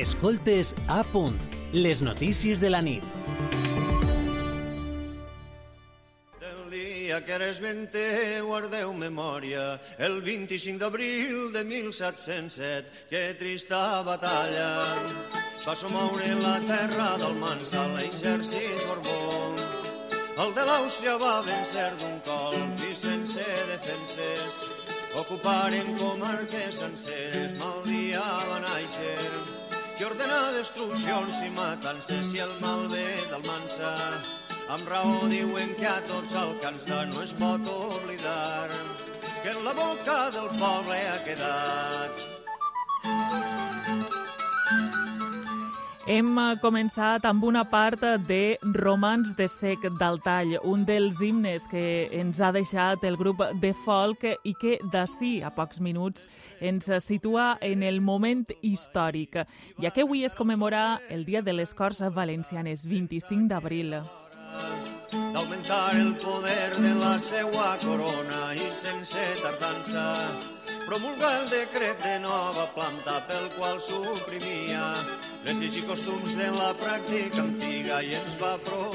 Escoltes a punt, les notícies de la nit. Del dia que eres vente guardeu memòria, el 25 d'abril de 1707, que trista batalla. Va somoure la terra del Mansa l'exèrcit Borbó. El de l'Àustria va vencer d'un colp i sense defenses. Ocuparen comarques senceres, mal dia va néixer, que ordena destruccions i matances i el mal ve del mansa. Amb raó diuen que a tots alcança, no es pot oblidar que en la boca del poble ha quedat. Hem començat amb una part de Romans de Sec d'Altall, un dels himnes que ens ha deixat el grup de folk i que d'ací a pocs minuts ens situa en el moment històric, ja que avui es commemora el Dia de les Corts Valencianes, 25 d'abril. D'augmentar el poder de la seua corona i sense tardança promulgar el decret de nova planta pel qual suprimia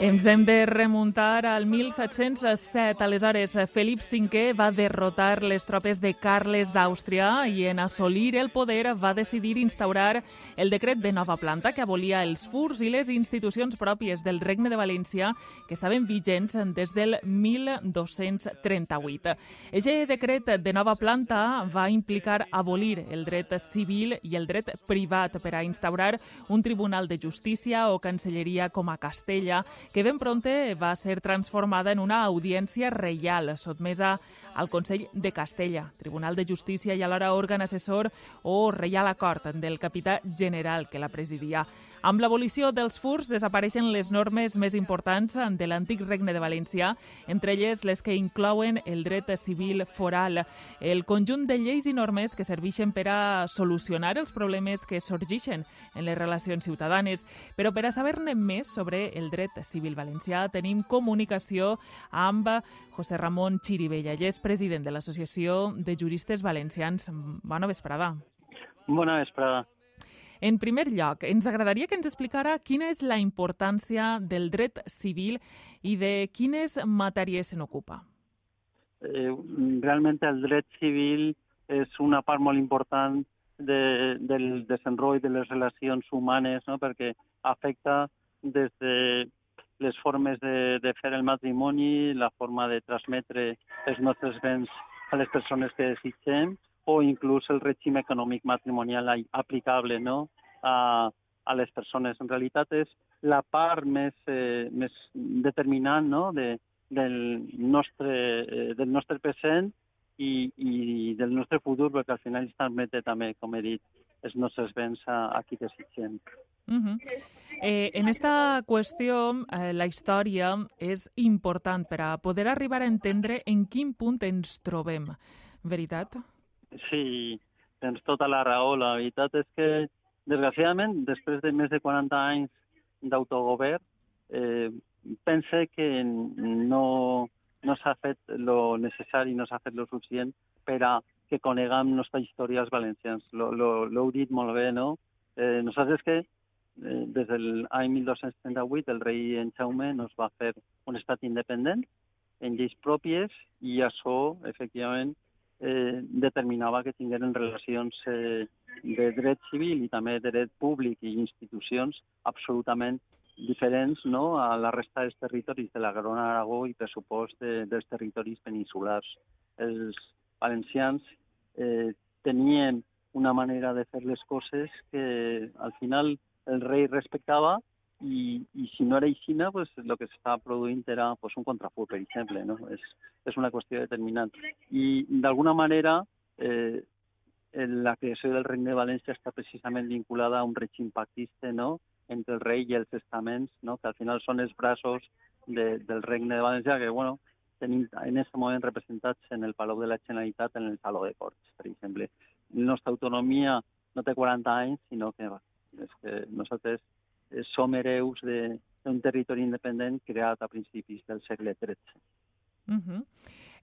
ens hem de remuntar al 1707. Aleshores, Felip V va derrotar les tropes de Carles d'Àustria i en assolir el poder va decidir instaurar el decret de nova planta que abolia els furs i les institucions pròpies del Regne de València que estaven vigents des del 1238. Eixe decret de nova planta va implicar abolir el dret civil i el dret privat per a instaurar un tribunal de justícia o cancelleria com a Castella, que ben pronte va ser transformada en una audiència reial sotmesa al Consell de Castella, Tribunal de Justícia i alhora òrgan assessor o reial acord del capità general que la presidia. Amb l'abolició dels furs desapareixen les normes més importants de l'antic regne de València, entre elles les que inclouen el dret civil foral, el conjunt de lleis i normes que serveixen per a solucionar els problemes que sorgeixen en les relacions ciutadanes. Però per a saber-ne més sobre el dret civil valencià tenim comunicació amb José Ramon Chiribella, ell és president de l'Associació de Juristes Valencians. Bona vesprada. Bona vesprada. En primer lloc, ens agradaria que ens explicara quina és la importància del dret civil i de quines matèries se n'ocupa. Eh, realment el dret civil és una part molt important de, del desenvolupament de les relacions humanes, no? perquè afecta des de les formes de, de fer el matrimoni, la forma de transmetre els nostres béns a les persones que desitgem, o inclús el règim econòmic matrimonial aplicable no? a, a les persones. En realitat és la part més, eh, més determinant no? de, del, nostre, eh, del nostre present i, i del nostre futur, perquè al final ens transmete també, com he dit, els nostres béns a, a qui desitgem. Uh -huh. eh, en esta qüestió, eh, la història és important per a poder arribar a entendre en quin punt ens trobem. Veritat? Sí, tens tota la raó. La veritat és que, desgraciadament, després de més de 40 anys d'autogovern, eh, pense que no, no s'ha fet lo necessari, no s'ha fet lo suficient per a que coneguem nostra història als valencians. L'heu dit molt bé, no? Eh, nosaltres que eh, des de l'any 1238 el rei en Jaume nos va fer un estat independent en lleis pròpies i això, efectivament, eh, determinava que tingueren relacions eh, de dret civil i també de dret públic i institucions absolutament diferents no, a la resta dels territoris de la Garona Aragó i per supost de, dels territoris peninsulars. Els valencians eh, tenien una manera de fer les coses que al final el rei respectava i, i si no era així, pues, el que s'estava produint era pues, un contrafur, per exemple. No? És, és una qüestió determinant. I d'alguna manera eh, la creació del Regne de València està precisament vinculada a un règim pactista no? entre el rei i els estaments, no? que al final són els braços de, del Regne de València, que bueno, tenim en aquest moment representats en el Palau de la Generalitat, en el Saló de Corts, per exemple. La nostra autonomia no té 40 anys, sinó que, és que nosaltres som hereus d'un territori independent creat a principis del segle XIII. Uh -huh.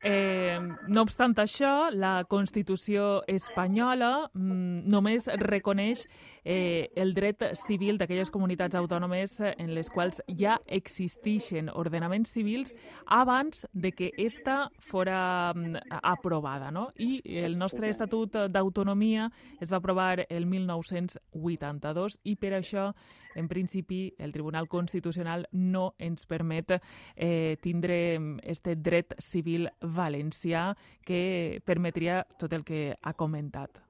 Eh, no obstant això, la Constitució espanyola mm, només reconeix eh, el dret civil d'aquelles comunitats autònomes en les quals ja existeixen ordenaments civils abans de que esta fora mm, aprovada. No? I el nostre Estatut d'Autonomia es va aprovar el 1982 i per això en principi, el Tribunal Constitucional no ens permet eh, tindre este dret civil valencià que permetria tot el que ha comentat.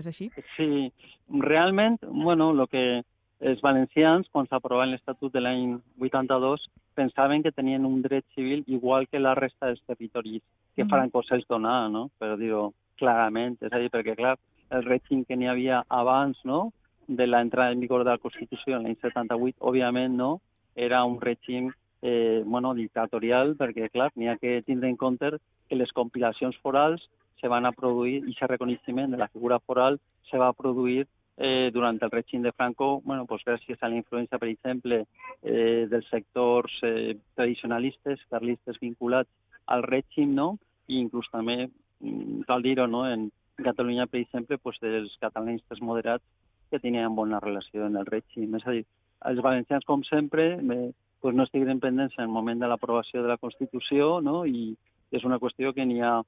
És així? Sí, realment, bueno, lo que els valencians, quan s'aprovava l'Estatut de l'any 82, pensaven que tenien un dret civil igual que la resta dels territoris que mm -hmm. Franco se'ls donava, no? per dir-ho clarament. És a dir, perquè, clar, el règim que n'hi havia abans, no?, de la entrada en vigor de la Constitució en l'any 78, òbviament no, era un règim eh, bueno, dictatorial, perquè, clar, n'hi ha que tindre en compte que les compilacions forals se van a produir, i aquest reconeixement de la figura foral se va produir eh, durant el règim de Franco, bueno, pues gràcies a la influència, per exemple, eh, dels sectors eh, tradicionalistes, carlistes vinculats al règim, no? i inclús també, mm, cal dir-ho, no? en Catalunya, per exemple, pues, dels catalanistes moderats que tenien bona relació en el règim. És a dir, els valencians, com sempre, me, pues no estiguin pendents en el moment de l'aprovació de la Constitució, no? i és una qüestió que n'hi ha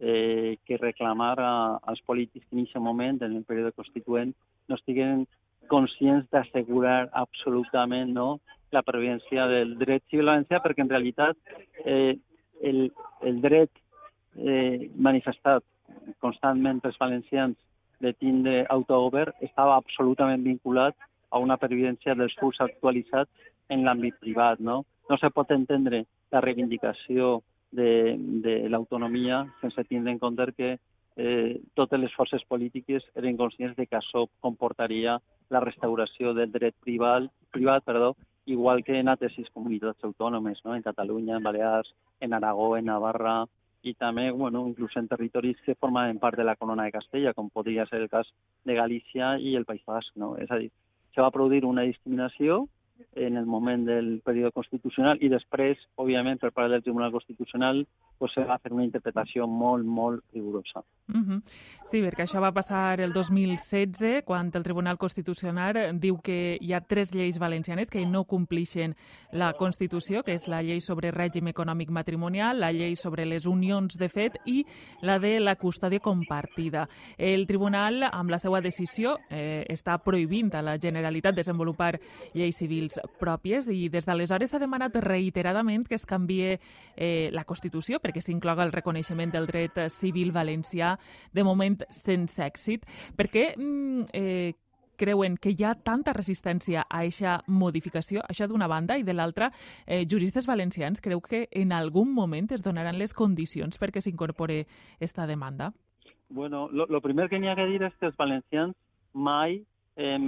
eh, que reclamar a, als polítics que en aquest moment, en el període constituent, no estiguen conscients d'assegurar absolutament no, la previdència del dret civil valencià, perquè en realitat eh, el, el dret eh, manifestat constantment pels valencians de tindre autogovern estava absolutament vinculat a una pervivència dels furs actualitzats en l'àmbit privat. No? no se pot entendre la reivindicació de, de l'autonomia sense tindre en compte que eh, totes les forces polítiques eren conscients de que això comportaria la restauració del dret privat, privat perdó, igual que en altres sis comunitats autònomes, no? en Catalunya, en Balears, en Aragó, en Navarra, i també, bueno, inclús en territoris que formaven part de la corona de Castella, com podria ser el cas de Galícia i el País Basc, no? És a dir, se va produir una discriminació en el moment del període constitucional i després, òbviament, per part del Tribunal Constitucional, pues, se va fer una interpretació molt, molt rigorosa. Uh -huh. Sí, perquè això va passar el 2016, quan el Tribunal Constitucional diu que hi ha tres lleis valencianes que no complixen la Constitució, que és la llei sobre règim econòmic matrimonial, la llei sobre les unions de fet i la de la custòdia compartida. El Tribunal, amb la seva decisió, eh, està prohibint a la Generalitat desenvolupar lleis civils pròpies i des d'aleshores s'ha demanat reiteradament que es canvie eh, la Constitució perquè s'incloga el reconeixement del dret civil valencià, de moment sense èxit. Per què mm, eh, creuen que hi ha tanta resistència a aquesta modificació, això d'una banda, i de l'altra, eh, juristes valencians creu que en algun moment es donaran les condicions perquè s'incorpore aquesta demanda? Bueno, lo, lo primer que n'hi ha que dir és que els valencians mai eh,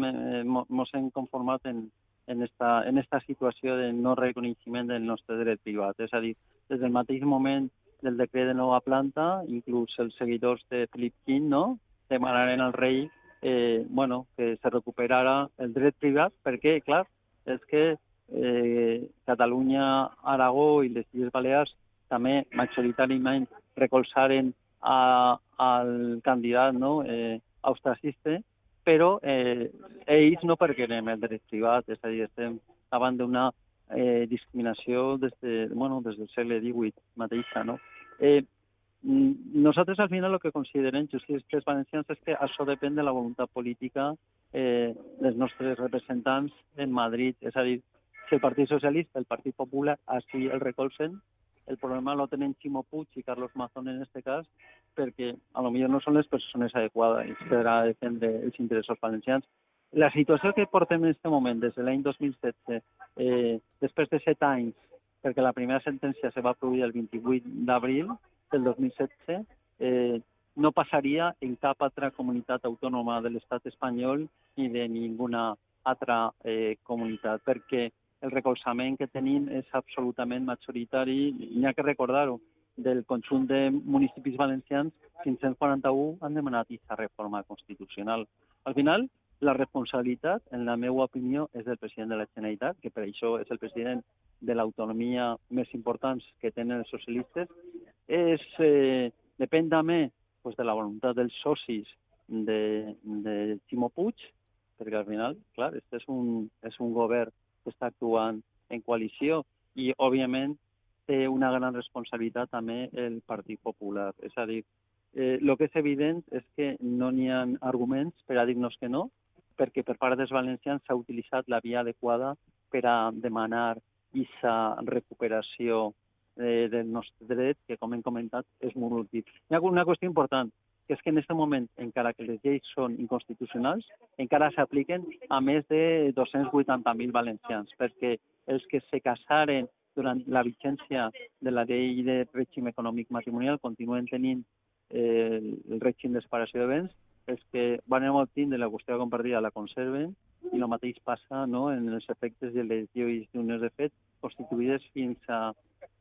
mos hem conformat en, en esta, en esta situació de no reconeixement del nostre dret privat. És a dir, des del mateix moment del decret de nova planta, inclús els seguidors de Felip V, no?, demanaren al rei eh, bueno, que se recuperara el dret privat, perquè, clar, és que eh, Catalunya, Aragó i les Illes Balears també majoritàriament recolzaren a, al candidat no, eh, austracista, però eh, ells no perquè anem el dret privat, és a dir, estem davant d'una eh, discriminació des, de, bueno, des del segle XVIII mateixa. No? Eh, nosaltres al final el que considerem justícies valencians és que això depèn de la voluntat política eh, dels nostres representants en Madrid. És a dir, si el Partit Socialista, el Partit Popular, així el recolzen, el problema lo tenen Ximo Puig i Carlos Mazón en este cas, perquè a lo millor no són les persones adequades per a defendre els interessos valencians. La situació que portem en aquest moment, des de l'any 2016, eh, després de set anys, perquè la primera sentència se va produir el 28 d'abril del 2016, eh, no passaria en cap altra comunitat autònoma de l'estat espanyol ni de ninguna altra eh, comunitat, perquè el recolzament que tenim és absolutament majoritari. N'hi ha que recordar-ho, del conjunt de municipis valencians, 541 han demanat aquesta reforma constitucional. Al final, la responsabilitat, en la meva opinió, és del president de la Generalitat, que per això és el president de l'autonomia més importants que tenen els socialistes, és, eh, depèn també pues, de la voluntat dels socis de, de Ximo Puig, perquè al final, clar, este és un, és un govern que està actuant en coalició i, òbviament, té una gran responsabilitat també el Partit Popular. És a dir, eh, el que és evident és que no n'hi ha arguments per a dir-nos que no, perquè per part dels valencians s'ha utilitzat la via adequada per a demanar aquesta recuperació eh, del nostre dret, que com hem comentat és molt útil. Hi ha una qüestió important, que és que en aquest moment, encara que les lleis són inconstitucionals, encara s'apliquen a més de 280.000 valencians, perquè els que se casaren durant la vigència de la llei de règim econòmic matrimonial continuen tenint eh, el règim de separació de béns, els que van obtindre la qüestió compartida la conserven i el mateix passa no, en els efectes de les lleis d'unions de fet constituïdes fins a,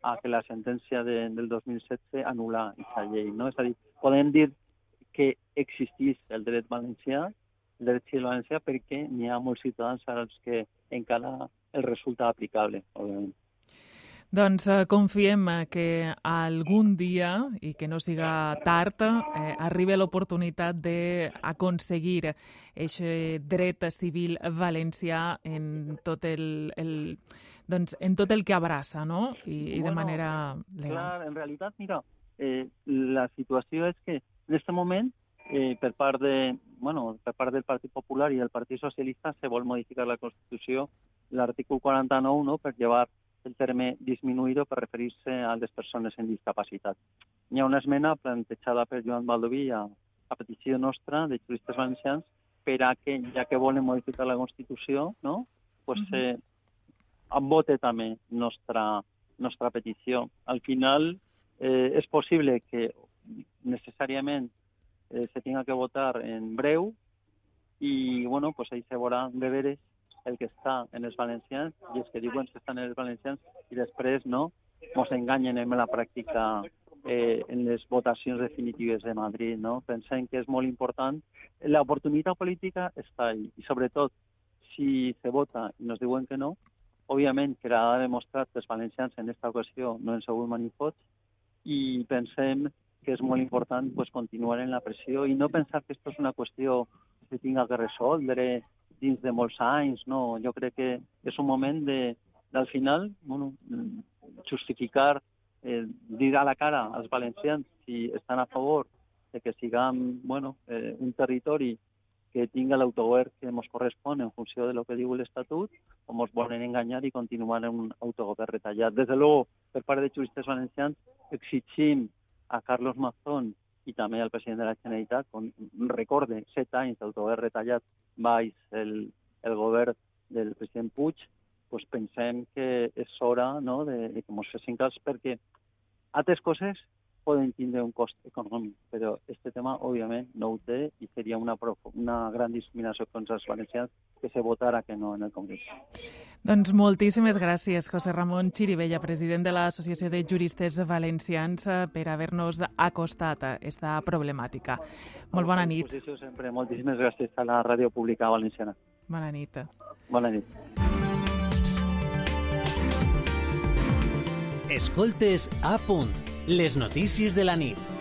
a que la sentència de, del 2016 anul·la aquesta llei. No? És a dir, podem dir que existís el dret valencià, el dret civil valencià, perquè n'hi ha molts ciutadans als que encara el resulta aplicable, òbviament. Doncs eh, confiem eh, que algun dia, i que no siga tard, eh, arribi l'oportunitat d'aconseguir aquest dret civil valencià en tot el, el, doncs, en tot el que abraça, no? I, i de manera legal. Clar, en realitat, mira, eh, la situació és que en aquest moment, eh, per part de, bueno, per part del Partit Popular i del Partit Socialista, se vol modificar la Constitució, l'article 49, no?, per llevar el terme disminuïdo per referir-se a les persones en discapacitat. Hi ha una esmena plantejada per Joan Baldoví a, a petició nostra de juristes valencians per a que, ja que volen modificar la Constitució, no? pues, eh, vote també nostra, nostra petició. Al final, eh, és possible que necessàriament eh, se tinga que votar en breu i, bueno, pues ahí se veurà de veres el que està en els valencians i els que diuen que estan en els valencians i després no ens enganyen en la pràctica eh, en les votacions definitives de Madrid. No? Pensem que és molt important. L'oportunitat política està ahí i sobretot si se vota i nos diuen que no, òbviament quedarà demostrat que els valencians en aquesta ocasió no han sigut manifots i pensem que és molt important pues, continuar en la pressió i no pensar que això és una qüestió que tinga que resoldre dins de molts anys, no? Jo crec que és un moment de, del final, bueno, justificar, eh, dir a la cara als valencians si estan a favor de que siguem, bueno, eh, un territori que tinga l'autogovern que ens correspon en funció de lo que diu l'Estatut, o ens volen enganyar i continuar en un autogovern retallat. Des de luego, per part de juristes valencians, exigim a Carlos Mazón i també al president de la Generalitat, com recorde, set anys d'autogovern retallat baix el, el govern del president Puig, pues pensem que és hora no, de, de que ens fessin cas perquè altres coses poden tindre un cost econòmic, però este tema, òbviament, no ho té i seria una, una gran discriminació contra els valencians que se votara que no en el Congrés. Doncs moltíssimes gràcies, José Ramon Chiribella, president de l'Associació de Juristes Valencians, eh, per haver-nos acostat a aquesta problemàtica. Molt bona nit. Sempre. Moltíssimes gràcies a la Ràdio Pública Valenciana. Bona nit. Bona nit. Escoltes a punt, les notícies de la nit.